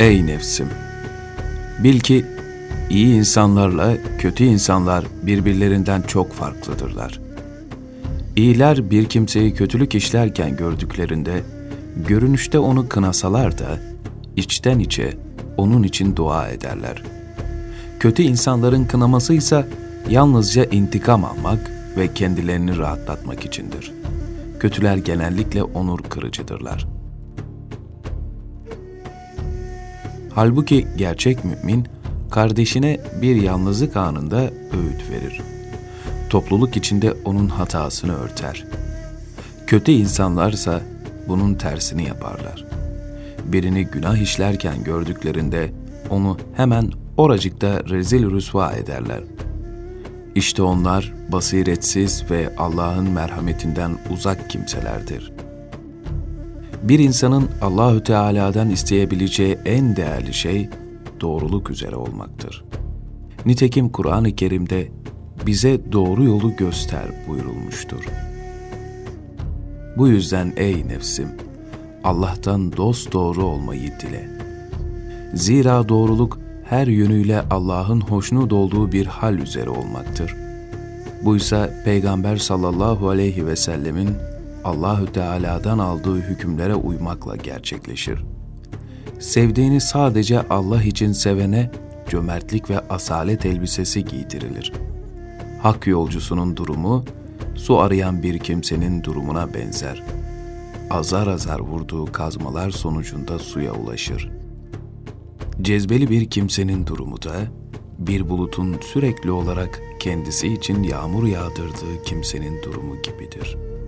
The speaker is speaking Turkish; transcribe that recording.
Ey nefsim! Bil ki iyi insanlarla kötü insanlar birbirlerinden çok farklıdırlar. İyiler bir kimseyi kötülük işlerken gördüklerinde, görünüşte onu kınasalar da, içten içe onun için dua ederler. Kötü insanların kınaması ise yalnızca intikam almak ve kendilerini rahatlatmak içindir. Kötüler genellikle onur kırıcıdırlar. Halbuki gerçek mümin, kardeşine bir yalnızlık anında öğüt verir. Topluluk içinde onun hatasını örter. Kötü insanlarsa bunun tersini yaparlar. Birini günah işlerken gördüklerinde onu hemen oracıkta rezil rüsva ederler. İşte onlar basiretsiz ve Allah'ın merhametinden uzak kimselerdir. Bir insanın Allahü Teala'dan isteyebileceği en değerli şey doğruluk üzere olmaktır. Nitekim Kur'an-ı Kerim'de bize doğru yolu göster buyurulmuştur. Bu yüzden ey nefsim, Allah'tan dost doğru olmayı dile. Zira doğruluk her yönüyle Allah'ın hoşnut olduğu bir hal üzere olmaktır. Buysa Peygamber sallallahu aleyhi ve sellemin Allahü Teala'dan aldığı hükümlere uymakla gerçekleşir. Sevdiğini sadece Allah için sevene cömertlik ve asalet elbisesi giydirilir. Hak yolcusunun durumu, su arayan bir kimsenin durumuna benzer. Azar azar vurduğu kazmalar sonucunda suya ulaşır. Cezbeli bir kimsenin durumu da, bir bulutun sürekli olarak kendisi için yağmur yağdırdığı kimsenin durumu gibidir.''